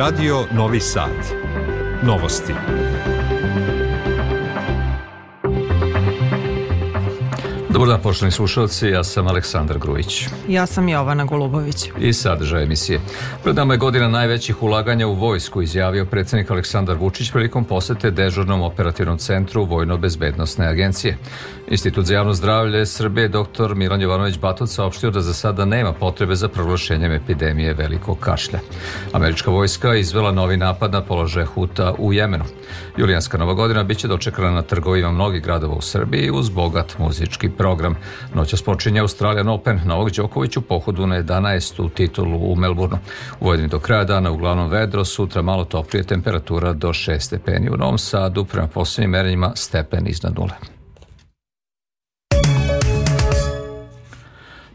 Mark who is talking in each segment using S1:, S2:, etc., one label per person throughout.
S1: Radio Novi Sad. Novosti.
S2: Dobar dan, poštovani slušalci, ja sam Aleksandar Grujić.
S3: Ja sam Jovana Golubović.
S2: I sadržaj emisije. Pred nama je godina najvećih ulaganja u vojsku, izjavio predsednik Aleksandar Vučić prilikom posete dežurnom operativnom centru Vojno-bezbednostne agencije. Institut za javno zdravlje Srbije dr. Milan Jovanović Batot saopštio da za sada nema potrebe za proglašenjem epidemije velikog kašlja. Američka vojska izvela novi napad na položaje Huta u Jemenu. Julijanska nova godina biće dočekana na trgovima mnogih gradova u Srbiji uz bogat muzički program. Noćas počinje Australian Open, Novog Đoković u pohodu na 11. titulu u Melbourneu. U Vojni do kraja dana uglavnom vedro, sutra malo toplije temperatura do 6 stepeni. U Novom Sadu prema poslednjim merenjima stepen iznad nule.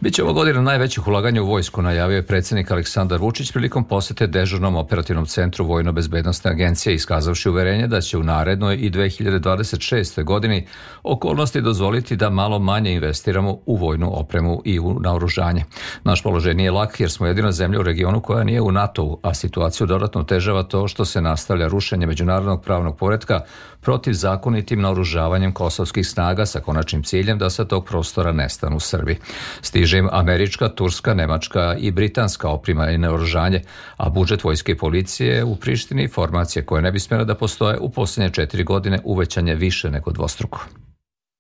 S2: Biće ovo godina najvećih ulaganja u vojsku, najavio je predsednik Aleksandar Vučić prilikom posete dežurnom operativnom centru Vojno-bezbednostne agencije, iskazavši uverenje da će u narednoj i 2026. godini okolnosti dozvoliti da malo manje investiramo u vojnu opremu i u naoružanje. Naš položaj nije lak jer smo jedina zemlja u regionu koja nije u NATO-u, a situaciju dodatno težava to što se nastavlja rušenje međunarodnog pravnog poredka protiv zakonitim naoružavanjem kosovskih snaga sa konačnim ciljem da sa tog prostora nestanu Srbi. Stiže im američka, turska, nemačka i britanska oprima i naoružanje, a budžet vojske i policije u Prištini formacije koje ne bi smjela da postoje u poslednje četiri godine uvećanje više nego dvostruko.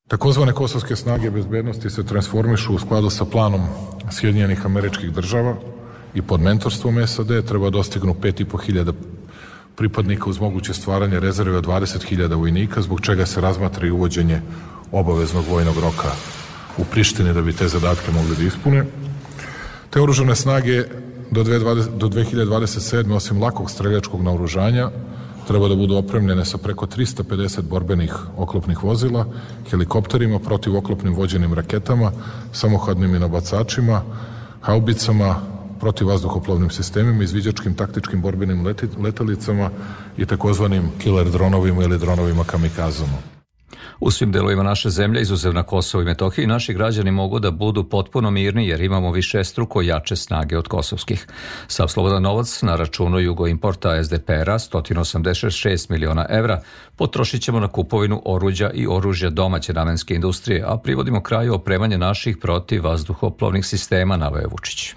S4: Takozvane kosovske snage bezbednosti se transformišu u skladu sa planom Sjedinjenih američkih država i pod mentorstvom SAD treba dostignu 5.500 pripadnika uz moguće stvaranje rezerve od 20.000 vojnika, zbog čega se razmatra i uvođenje obaveznog vojnog roka u Prištini da bi te zadatke mogli da ispune. Te oružane snage do, 2020, do 2027. osim lakog streljačkog naoružanja treba da budu opremljene sa preko 350 borbenih oklopnih vozila, helikopterima, protivoklopnim vođenim raketama, samohodnim i nabacačima, haubicama, protivvazduhoplovnim sistemima, izviđačkim taktičkim borbenim leti, letalicama i takozvanim killer dronovima ili dronovima kamikazama.
S2: U svim delovima naše zemlje, izuzev na Kosovo i Metohiji, naši građani mogu da budu potpuno mirni jer imamo više struko jače snage od kosovskih. Sav slobodan novac na računu Jugoimporta SDPR-a 186 miliona evra potrošit ćemo na kupovinu oruđa i oružja domaće namenske industrije, a privodimo kraju opremanje naših protiv vazduhoplovnih sistema, navaje Vučić.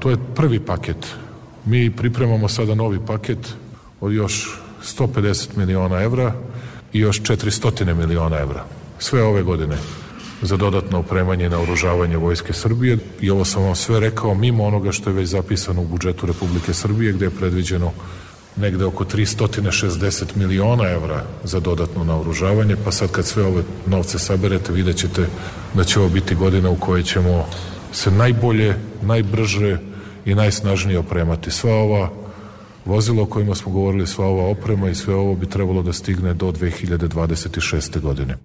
S4: To je prvi paket. Mi pripremamo sada novi paket od još 150 miliona evra i još 400 miliona evra. Sve ove godine za dodatno opremanje i naoružavanje Vojske Srbije i ovo sam vam sve rekao mimo onoga što je već zapisano u budžetu Republike Srbije gde je predviđeno negde oko 360 miliona evra za dodatno naoružavanje, pa sad kad sve ove novce saberete vidjet ćete da će ovo biti godina u kojoj ćemo se najbolje, najbrže i najsnažnije opremati. Sva ova vozila o kojima smo govorili, sva ova oprema i sve ovo bi trebalo da stigne do 2026. godine.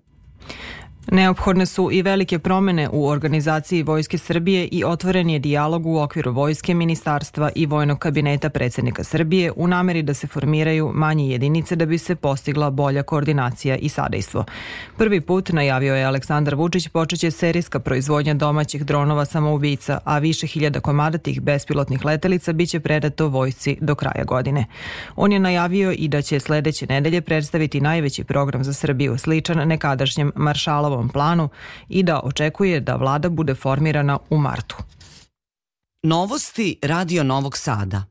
S3: Neophodne su i velike promene u organizaciji Vojske Srbije i otvoren je dijalog u okviru Vojske, Ministarstva i Vojnog kabineta predsednika Srbije u nameri da se formiraju manje jedinice da bi se postigla bolja koordinacija i sadejstvo. Prvi put, najavio je Aleksandar Vučić, počeće serijska proizvodnja domaćih dronova samoubica, a više hiljada komada tih bespilotnih letelica biće predato vojsci do kraja godine. On je najavio i da će sledeće nedelje predstaviti najveći program za Srbiju, sličan nekadašnjem maršalovom ovom planu i da očekuje da vlada bude formirana u martu.
S5: Novosti Radio Novog Sada.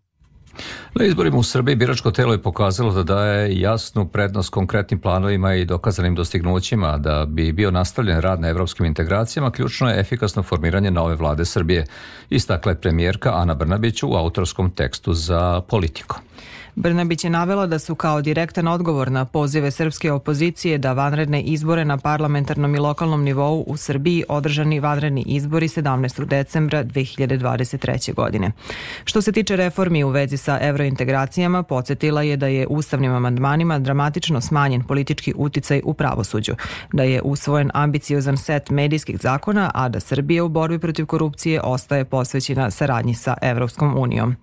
S2: Na izborima u Srbiji biračko telo je pokazalo da daje jasnu prednost konkretnim planovima i dokazanim dostignućima. Da bi bio nastavljen rad na evropskim integracijama, ključno je efikasno formiranje nove vlade Srbije, istakla je premijerka Ana Brnabić u autorskom tekstu za politiku.
S3: Brnabić je navela da su kao direktan odgovor na pozive srpske opozicije da vanredne izbore na parlamentarnom i lokalnom nivou u Srbiji održani vanredni izbori 17. decembra 2023. godine. Što se tiče reformi u vezi sa evrointegracijama, podsjetila je da je ustavnim amandmanima dramatično smanjen politički uticaj u pravosuđu, da je usvojen ambiciozan set medijskih zakona, a da Srbija u borbi protiv korupcije ostaje posvećena saradnji sa Evropskom unijom.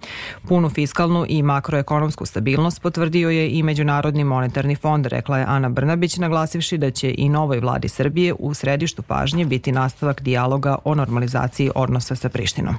S3: Punu fiskalnu i makroekonomsku ekonomsku stabilnost potvrdio je i Međunarodni monetarni fond, rekla je Ana Brnabić, naglasivši da će i novoj vladi Srbije u središtu pažnje biti nastavak dijaloga o normalizaciji odnosa sa Prištinom.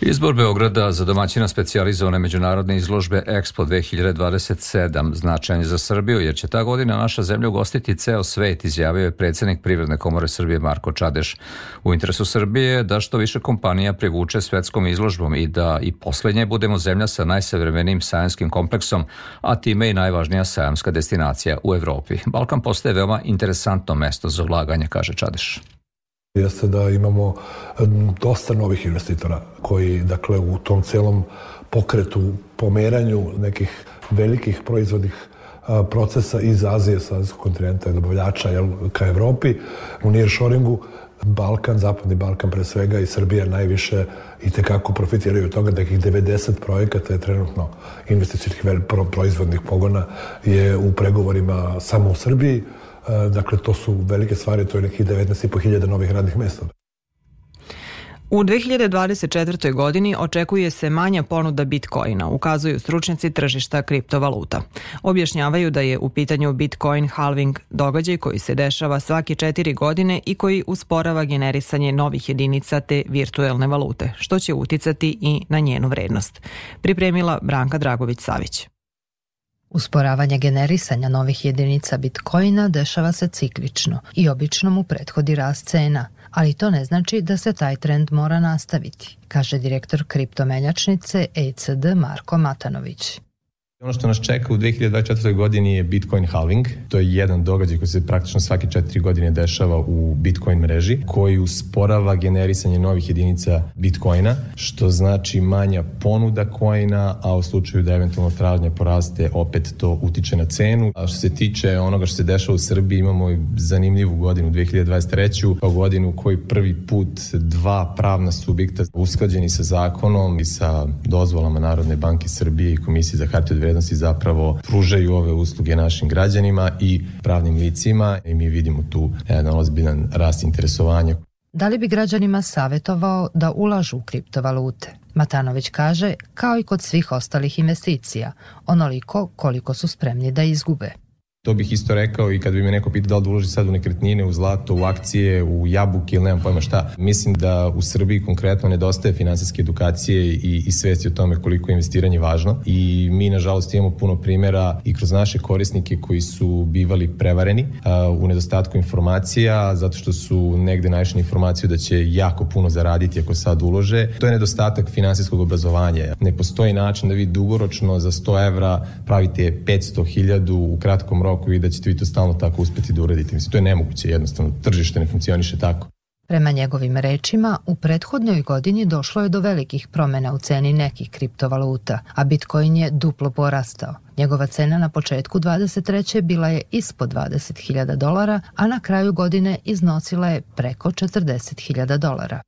S2: Izbor Beograda za domaćina specijalizovane međunarodne izložbe Expo 2027 značajan je za Srbiju jer će ta godina naša zemlja ugostiti ceo svet, izjavio je predsednik Privredne komore Srbije Marko Čadeš. U interesu Srbije je da što više kompanija privuče svetskom izložbom i da i poslednje budemo zemlja sa najsavremenijim sajamskim kompleksom, a time i najvažnija sajamska destinacija u Evropi. Balkan postaje veoma interesantno mesto za ulaganje, kaže Čadeš
S6: jeste da imamo dosta novih investitora koji, dakle, u tom celom pokretu, pomeranju nekih velikih proizvodnih procesa iz Azije, sa kontinenta dobavljača jel, ka Evropi, u nearshoringu, Balkan, Zapadni Balkan pre svega i Srbija najviše i tekako profitiraju od toga da nekih 90 projekata je trenutno investicijskih proizvodnih pogona je u pregovorima samo u Srbiji. E, dakle, to su velike stvari, to je nekih 19.500 novih radnih mesta.
S3: U 2024. godini očekuje se manja ponuda bitcoina, ukazuju stručnjaci tržišta kriptovaluta. Objašnjavaju da je u pitanju bitcoin halving događaj koji se dešava svake četiri godine i koji usporava generisanje novih jedinica te virtuelne valute, što će uticati i na njenu vrednost. Pripremila Branka Dragović-Savić.
S7: Usporavanje generisanja novih jedinica bitcoina dešava se ciklično i obično mu prethodi rast cena, ali to ne znači da se taj trend mora nastaviti, kaže direktor kriptomenjačnice ECD Marko Matanović.
S8: Ono što nas čeka u 2024. godini je Bitcoin halving. To je jedan događaj koji se praktično svake četiri godine dešava u Bitcoin mreži, koji usporava generisanje novih jedinica Bitcoina, što znači manja ponuda coina, a u slučaju da eventualno tražnja poraste, opet to utiče na cenu. A što se tiče onoga što se dešava u Srbiji, imamo zanimljivu godinu 2023. kao godinu koji prvi put dva pravna subjekta usklađeni sa zakonom i sa dozvolama Narodne banke Srbije i Komisije za hartije vrednosti zapravo pružaju ove usluge našim građanima i pravnim licima i mi vidimo tu jedan ozbiljan rast interesovanja.
S7: Da li bi građanima savetovao da ulažu u kriptovalute? Matanović kaže, kao i kod svih ostalih investicija, onoliko koliko su spremni da izgube.
S8: To bih isto rekao i kad bi me neko pitao da li da uloži sad u nekretnine, u zlato, u akcije, u jabuke ili nemam pojma šta. Mislim da u Srbiji konkretno nedostaje finansijske edukacije i, i svesti o tome koliko je investiranje važno i mi nažalost imamo puno primjera i kroz naše korisnike koji su bivali prevareni a, u nedostatku informacija zato što su negde našli informaciju da će jako puno zaraditi ako sad ulože. To je nedostatak finansijskog obrazovanja. Ne postoji način da vi dugoročno za 100 evra pravite 500.000 u kratkom roku roku i da ćete vi to stalno tako uspeti da uradite. Mislim, to je nemoguće, jednostavno, tržište ne funkcioniše tako.
S7: Prema njegovim rečima, u prethodnoj godini došlo je do velikih promena u ceni nekih kriptovaluta, a Bitcoin je duplo porastao. Njegova cena na početku 23. bila je ispod 20.000 dolara, a na kraju godine iznosila je preko 40.000 dolara.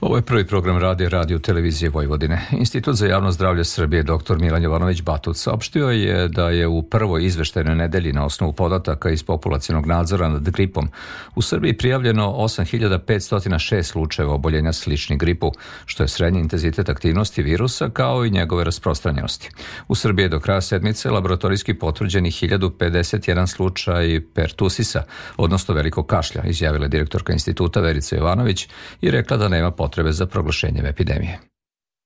S2: Ovo je prvi program radija Radio Televizije Vojvodine. Institut za javno zdravlje Srbije dr. Milan Jovanović Batut saopštio je da je u prvoj izveštajnoj nedelji na osnovu podataka iz populacijenog nadzora nad gripom u Srbiji prijavljeno 8506 slučajeva oboljenja slični gripu, što je srednji intenzitet aktivnosti virusa kao i njegove rasprostranjenosti. U Srbiji je do kraja sedmice laboratorijski potvrđeni 1051 slučaj pertusisa, odnosno velikog kašlja, izjavila direktorka instituta Verica Jovanović i rekla da nema potrebe za proglašenjem epidemije.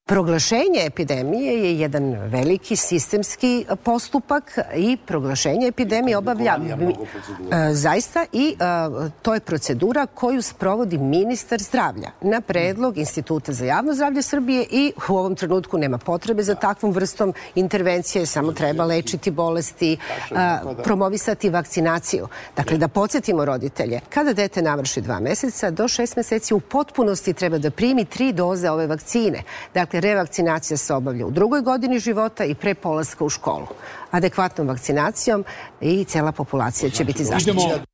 S9: Proglašenje epidemije je jedan veliki sistemski postupak i proglašenje epidemije obavlja e, zaista i e, to je procedura koju sprovodi ministar zdravlja na predlog Instituta za javno zdravlje Srbije i u ovom trenutku nema potrebe za takvom vrstom intervencije, samo treba lečiti bolesti, e, promovisati vakcinaciju. Dakle, da podsjetimo roditelje, kada dete navrši dva meseca, do šest meseci u potpunosti treba da primi tri doze ove vakcine. Dakle, Dakle, revakcinacija se obavlja u drugoj godini života i pre polaska u školu. Adekvatnom vakcinacijom i cela populacija će biti zaštićena.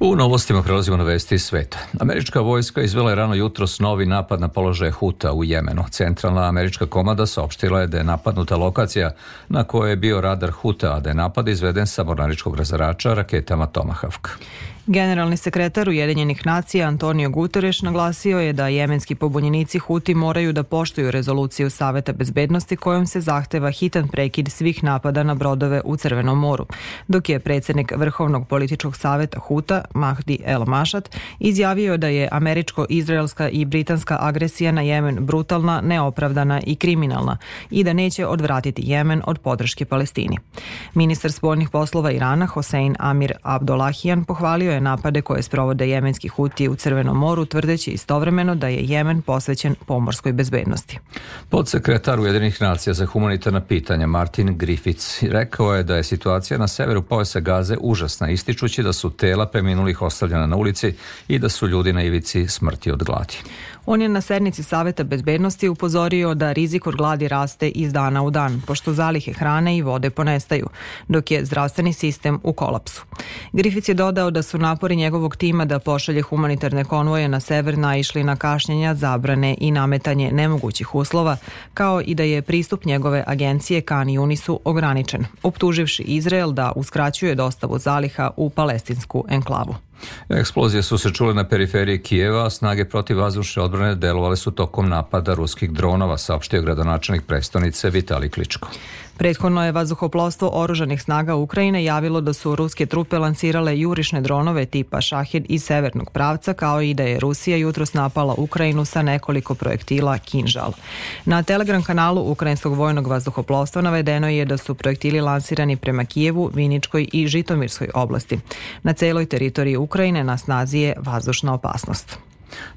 S2: U novostima prelazimo na vesti iz sveta. Američka vojska izvela je rano jutros novi napad na položaje Huta u Jemenu. Centralna američka komanda saopštila je da je napadnuta lokacija na kojoj je bio radar Huta, a da je napad izveden sa mornaričkog razarača raketama Tomahawk.
S3: Generalni sekretar Ujedinjenih nacija Antonio Guterres naglasio je da jemenski pobunjenici Huti moraju da poštuju rezoluciju Saveta bezbednosti kojom se zahteva hitan prekid svih napada na brodove u Crvenom moru, dok je predsednik Vrhovnog političkog saveta Huta Mahdi El Mašat izjavio da je američko-izraelska i britanska agresija na Jemen brutalna, neopravdana i kriminalna i da neće odvratiti Jemen od podrške Palestini. Ministar spoljnih poslova Irana Hossein Amir Abdollahian pohvalio je napade koje sprovode jemenski hutije u Crvenom moru, tvrdeći istovremeno da je Jemen posvećen pomorskoj bezbednosti.
S2: Podsekretar Ujedinih nacija za humanitarna pitanja Martin Griffiths rekao je da je situacija na severu pojasa Gaze užasna, ističući da su tela preminulih ostavljena na ulici i da su ljudi na ivici smrti od gladi.
S3: On je na sednici Saveta bezbednosti upozorio da rizik od gladi raste iz dana u dan, pošto zalihe hrane i vode ponestaju, dok je zdravstveni sistem u kolapsu. Griffith je dodao da su napori njegovog tima da pošalje humanitarne konvoje na sever naišli na kašnjenja, zabrane i nametanje nemogućih uslova, kao i da je pristup njegove agencije Kan Unisu ograničen, optuživši Izrael da uskraćuje dostavu zaliha u palestinsku enklavu.
S2: Eksplozije su se čule na periferiji Kijeva, a snage protivvazdušne odbrane delovale su tokom napada ruskih dronova, saopštio gradonačelnik prestonice Vitali Kličko.
S3: Prethodno je vazduhoplovstvo oružanih snaga Ukrajine javilo da su ruske trupe lansirale jurišne dronove tipa Šahid iz severnog pravca, kao i da je Rusija jutros napala Ukrajinu sa nekoliko projektila Kinžal. Na Telegram kanalu Ukrajinskog vojnog vazduhoplovstva navedeno je da su projektili lansirani prema Kijevu, Viničkoj i Žitomirskoj oblasti. Na celoj teritoriji Ukrajine na snazi je vazdušna opasnost.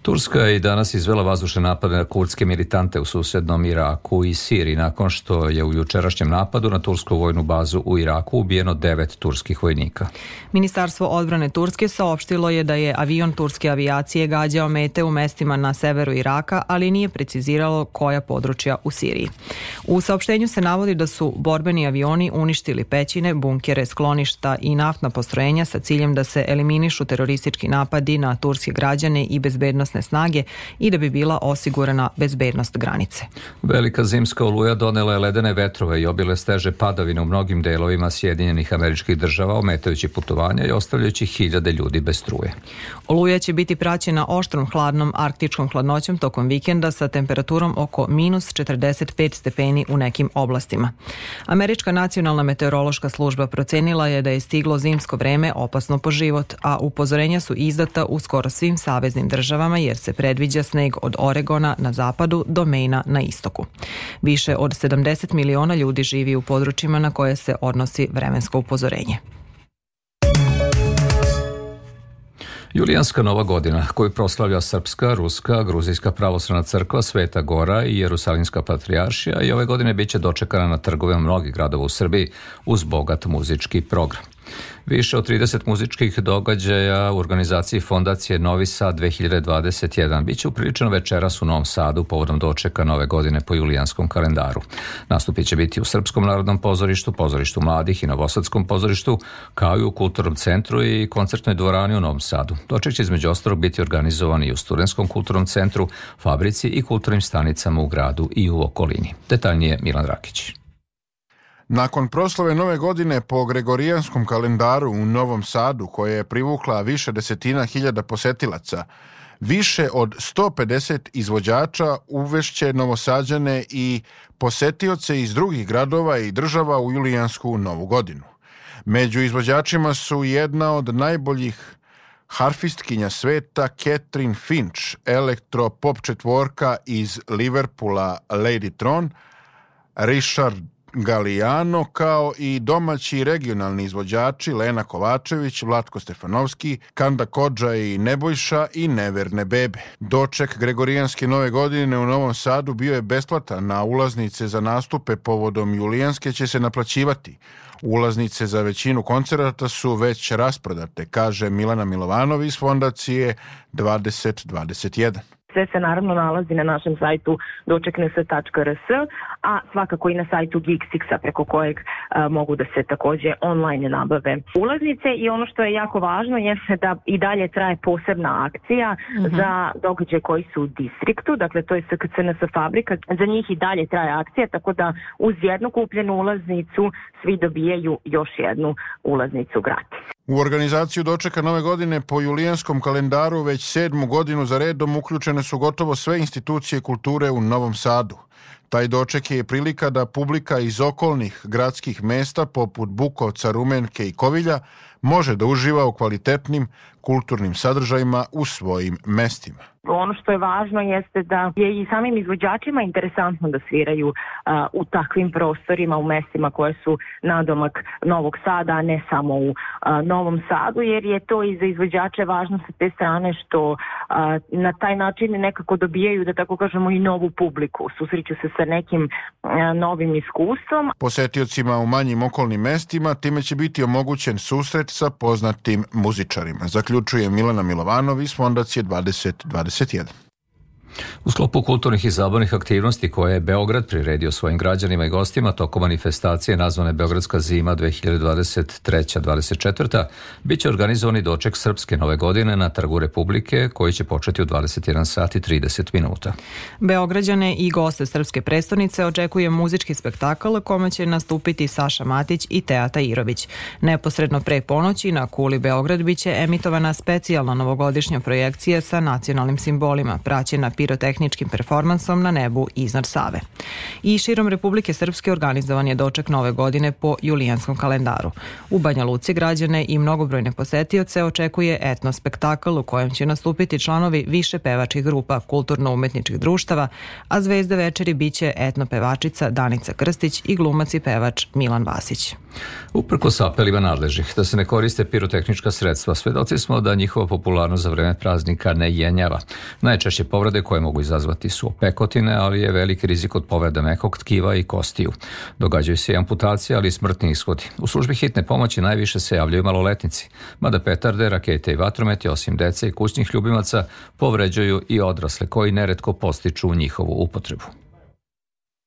S2: Turska je danas izvela vazdušne napade na kurdske militante u susednom Iraku i Siriji nakon što je u jučerašnjem napadu na tursku vojnu bazu u Iraku ubijeno devet turskih vojnika.
S3: Ministarstvo odbrane Turske saopštilo je da je avion turske avijacije gađao mete u mestima na severu Iraka, ali nije preciziralo koja područja u Siriji. U saopštenju se navodi da su borbeni avioni uništili pećine, bunkere, skloništa i naftna postrojenja sa ciljem da se eliminišu teroristički napadi na turske građane i bezbednosti bezbednostne snage i da bi bila osigurana bezbednost granice.
S2: Velika zimska oluja donela je ledene vetrove i obile steže padavine u mnogim delovima Sjedinjenih američkih država, ometajući putovanja i ostavljajući hiljade ljudi bez struje.
S3: Oluja će biti praćena oštrom hladnom arktičkom hladnoćom tokom vikenda sa temperaturom oko minus 45 stepeni u nekim oblastima. Američka nacionalna meteorološka služba procenila je da je stiglo zimsko vreme opasno po život, a upozorenja su izdata u skoro svim saveznim državama državama jer se predviđa sneg od Oregona na zapadu do Mejna na istoku. Više od 70 miliona ljudi živi u područjima na koje se odnosi vremensko upozorenje.
S2: Julijanska nova godina, koju proslavlja Srpska, Ruska, Gruzijska pravoslavna crkva, Sveta Gora i Jerusalimska patrijaršija i ove godine biće dočekana na trgovima mnogih gradova u Srbiji uz bogat muzički program. Više od 30 muzičkih događaja u organizaciji Fondacije Novi Sad 2021 biće upriličeno večeras u Novom Sadu povodom dočeka nove godine po julijanskom kalendaru. Nastupi će biti u Srpskom narodnom pozorištu, pozorištu mladih i Novosadskom pozorištu, kao i u Kulturnom centru i koncertnoj dvorani u Novom Sadu. Doček će između ostalog biti organizovan i u Studentskom kulturnom centru, fabrici i kulturnim stanicama u gradu i u okolini. Detaljnije Milan Rakić.
S10: Nakon proslave nove godine po Gregorijanskom kalendaru u Novom Sadu, koja je privukla više desetina hiljada posetilaca, više od 150 izvođača uvešće novosađane i posetioce iz drugih gradova i država u Julijansku novu godinu. Među izvođačima su jedna od najboljih harfistkinja sveta Catherine Finch, elektropop četvorka iz Liverpoola Lady Tron, Richard Galijano, kao i domaći regionalni izvođači Lena Kovačević, Vlatko Stefanovski, Kanda Kođa i Nebojša i Neverne bebe. Doček Gregorijanske nove godine u Novom Sadu bio je besplatan, na ulaznice za nastupe povodom Julijanske će se naplaćivati. Ulaznice za većinu koncerata su već rasprodate, kaže Milana Milovanovi iz fondacije 2021.
S11: Sve se naravno nalazi na našem sajtu dočeknese.rs, a svakako i na sajtu Geeksixa preko kojeg a, mogu da se takođe online nabave ulaznice i ono što je jako važno jeste da i dalje traje posebna akcija mm -hmm. za događaje koji su u distriktu, dakle to je SKCNS fabrika, za njih i dalje traje akcija, tako da uz jednu kupljenu ulaznicu svi dobijaju još jednu ulaznicu gratis.
S10: U organizaciju dočeka nove godine po julijanskom kalendaru već sedmu godinu za redom uključene su gotovo sve institucije kulture u Novom Sadu. Taj doček je prilika da publika iz okolnih gradskih mesta poput Bukovca, Rumenke i Kovilja može da uživa u kvalitetnim kulturnim sadržajima u svojim mestima.
S11: Ono što je važno jeste da je i samim izvođačima interesantno da sviraju uh, u takvim prostorima, u mestima koje su nadomak Novog Sada, a ne samo u uh, Novom Sadu, jer je to i za izvođače važno sa te strane što uh, na taj način nekako dobijaju, da tako kažemo, i novu publiku. Susreću se sa nekim uh, novim iskustvom.
S10: Posetiocima u manjim okolnim mestima time će biti omogućen susret sa poznatim muzičarima. Zaključuje Milana Milovanovi iz Fondacije 2021.
S2: U sklopu kulturnih i zabavnih aktivnosti koje je Beograd priredio svojim građanima i gostima tokom manifestacije nazvane Beogradska zima 2023-24, bit će organizovani doček Srpske nove godine na Trgu Republike koji će početi u 21 sat i 30 minuta.
S3: Beograđane i goste Srpske predstavnice očekuje muzički spektakl kome će nastupiti Saša Matić i Teata Irović. Neposredno pre ponoći na Kuli Beograd biće emitovana specijalna novogodišnja projekcija sa nacionalnim simbolima, praćena pirotehničkim performansom na nebu iznad Save. I širom Republike Srpske organizovan je doček nove godine po julijanskom kalendaru. U Banja Luci građane i mnogobrojne posetioce očekuje etno spektakl u kojem će nastupiti članovi više pevačkih grupa kulturno-umetničkih društava, a zvezda večeri biće etno pevačica Danica Krstić i glumac i pevač Milan Vasić.
S2: Uprko s apelima nadležnih da se ne koriste pirotehnička sredstva, svedoci smo da njihova popularnost za vreme praznika ne jenjava. Najčešće povrede koje mogu izazvati su opekotine, ali je veliki rizik od povreda mekog tkiva i kostiju. Događaju se i amputacije, ali i smrtni ishodi. U službi hitne pomoći najviše se javljaju maloletnici, mada petarde, rakete i vatrometi, osim dece i kućnih ljubimaca, povređuju i odrasle koji neretko postiču njihovu upotrebu.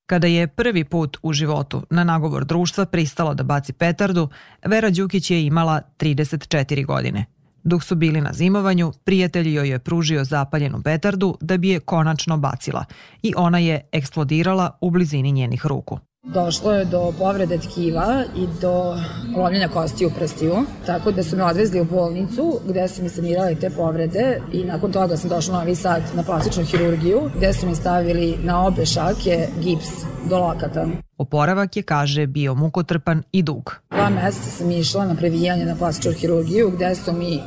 S3: Kada je prvi put u životu na nagovor društva pristala da baci petardu, Vera Đukić je imala 34 godine. Dok su bili na zimovanju, prijatelj joj je pružio zapaljenu petardu da bi je konačno bacila i ona je eksplodirala u blizini njenih ruku.
S12: Došlo je do povrede tkiva i do lomljenja kosti u prstiju, tako da su me odvezli u bolnicu gde su mi sanirali te povrede i nakon toga sam došla na Novi Sad na plastičnu hirurgiju gde su mi stavili na obe šake gips do lakata.
S3: Oporavak je, kaže, bio mukotrpan i dug.
S12: Dva meseca sam išla na previjanje na plastičnu hirurgiju gde su mi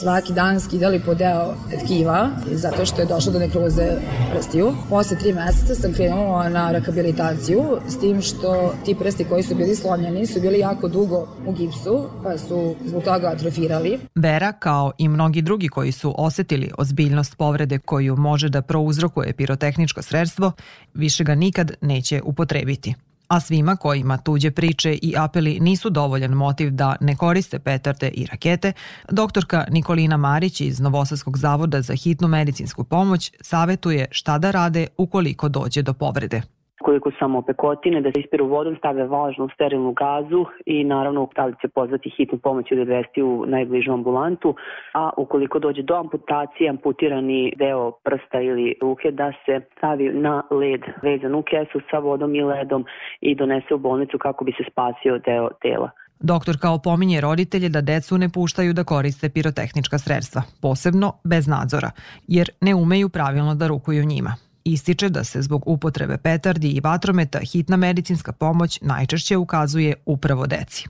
S12: svaki dan skidali po deo tkiva zato što je došlo do nekroze prstiju. Posle tri meseca sam krenula na rehabilitaciju s tim što ti prsti koji su bili slomljeni su bili jako dugo u gipsu pa su zbog toga atrofirali.
S3: Vera, kao i mnogi drugi koji su osetili ozbiljnost povrede koju može da prouzrokuje pirotehničko sredstvo, više ga nikad neće upotrebiti a svima kojima tuđe priče i apeli nisu dovoljan motiv da ne koriste petarde i rakete, doktorka Nikolina Marić iz Novosadskog zavoda za hitnu medicinsku pomoć savetuje šta da rade ukoliko dođe do povrede
S13: koliko samo pekotine, da se ispiru vodom, stave vlažnu sterilnu gazu i naravno da li će pozvati hitnu pomoć ili odvesti u najbližu ambulantu, a ukoliko dođe do amputacije, amputirani deo prsta ili ruke da se stavi na led vezan u kesu sa vodom i ledom i donese u bolnicu kako bi se spasio deo tela.
S3: Doktor kao pominje roditelje da decu ne puštaju da koriste pirotehnička sredstva, posebno bez nadzora, jer ne umeju pravilno da rukuju njima. Ističe da se zbog upotrebe petardi i vatrometa hitna medicinska pomoć najčešće ukazuje upravo deci.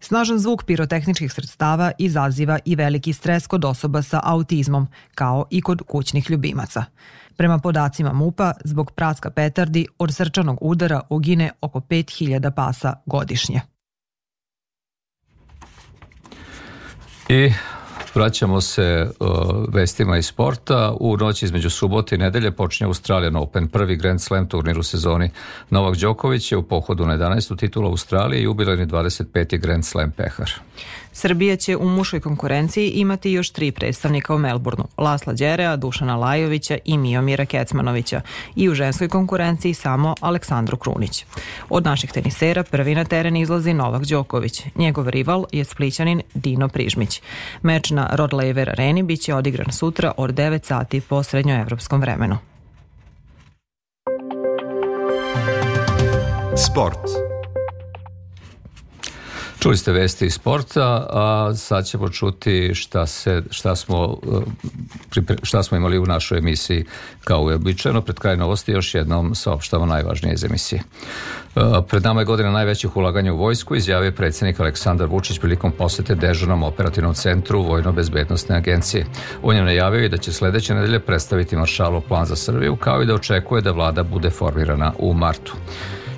S3: Snažan zvuk pirotehničkih sredstava izaziva i veliki stres kod osoba sa autizmom, kao i kod kućnih ljubimaca. Prema podacima MUPA, zbog praska petardi od srčanog udara ugine oko 5000 pasa godišnje.
S2: I Vraćamo se uh, vestima iz sporta. U noći između subote i nedelje počinje Australian Open, prvi Grand Slam turnir u sezoni. Novak Đoković je u pohodu na 11. titula Australije i jubilarni 25. Grand Slam pehar.
S3: Srbija će u mušoj konkurenciji imati još tri predstavnika u Melbourneu, Lasla Đerea, Dušana Lajovića i Miomira Kecmanovića i u ženskoj konkurenciji samo Aleksandru Krunić. Od naših tenisera prvi na teren izlazi Novak Đoković. Njegov rival je splićanin Dino Prižmić. Meč na Rod Laver areni biće odigran sutra od 9 sati po srednjoevropskom vremenu.
S1: Sport.
S2: Čuli ste vesti iz sporta, a sad ćemo čuti šta, se, šta, smo, e, šta smo imali u našoj emisiji kao uobičajeno. Pred kraj novosti još jednom saopštamo najvažnije iz emisije. E, pred nama je godina najvećih ulaganja u vojsku, izjavio predsjednik Aleksandar Vučić prilikom posete dežurnom operativnom centru Vojno-bezbednostne agencije. On je najavio i da će sledeće nedelje predstaviti maršalov plan za Srbiju, kao i da očekuje da vlada bude formirana u martu.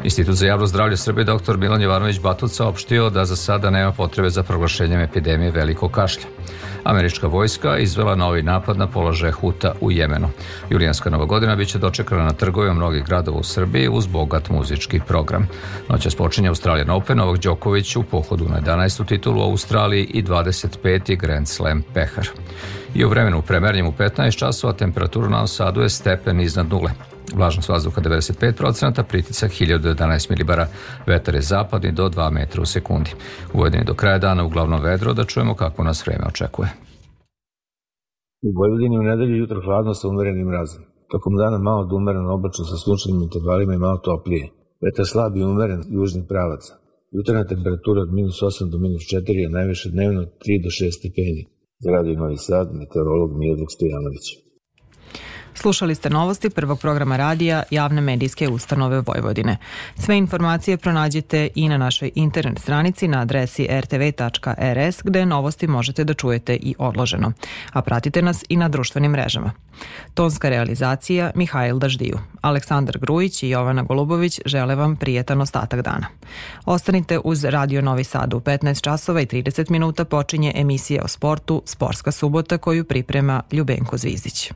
S2: Institut za javno zdravlje Srbije dr. Milan Jovanović Batut saopštio da za sada nema potrebe za proglašenjem epidemije velikog kašlja. Američka vojska izvela novi napad na položaje Huta u Jemenu. Julijanska nova godina biće dočekana na trgovima mnogih gradova u Srbiji uz bogat muzički program. Noćas počinje Australian Open, Novak Đoković u pohodu na 11. titulu u Australiji i 25. Grand Slam pehar. I u vremenu premerljem u 15 časova temperaturu na Sadu je stepen iznad nule. Vlažnost vazduha 95%, pritisak 1011 milibara, vetar je zapadni do 2 metra u sekundi. U Vojvodini do kraja dana uglavnom vedro da čujemo kako nas vreme očekuje.
S14: U Vojvodini u nedelju jutro hladno sa umerenim mrazom. Tokom dana malo do umereno oblačno sa sunčanim intervalima i malo toplije. Vetar slab i umeren južnih pravaca. Jutarna temperatura od minus 8 do minus 4, a najviše dnevno 3 do 6 stepeni. Za Radio Novi Sad, meteorolog Mijedlog Stojanović.
S3: Slušali ste novosti prvog programa radija javne medijske ustanove Vojvodine. Sve informacije pronađite i na našoj internet stranici na adresi rtv.rs gde novosti možete da čujete i odloženo. A pratite nas i na društvenim mrežama. Tonska realizacija Mihajl Daždiju. Aleksandar Grujić i Jovana Golubović žele vam prijetan ostatak dana. Ostanite uz Radio Novi Sad u 15 časova i 30 minuta počinje emisija o sportu Sportska subota koju priprema Ljubenko Zvizić.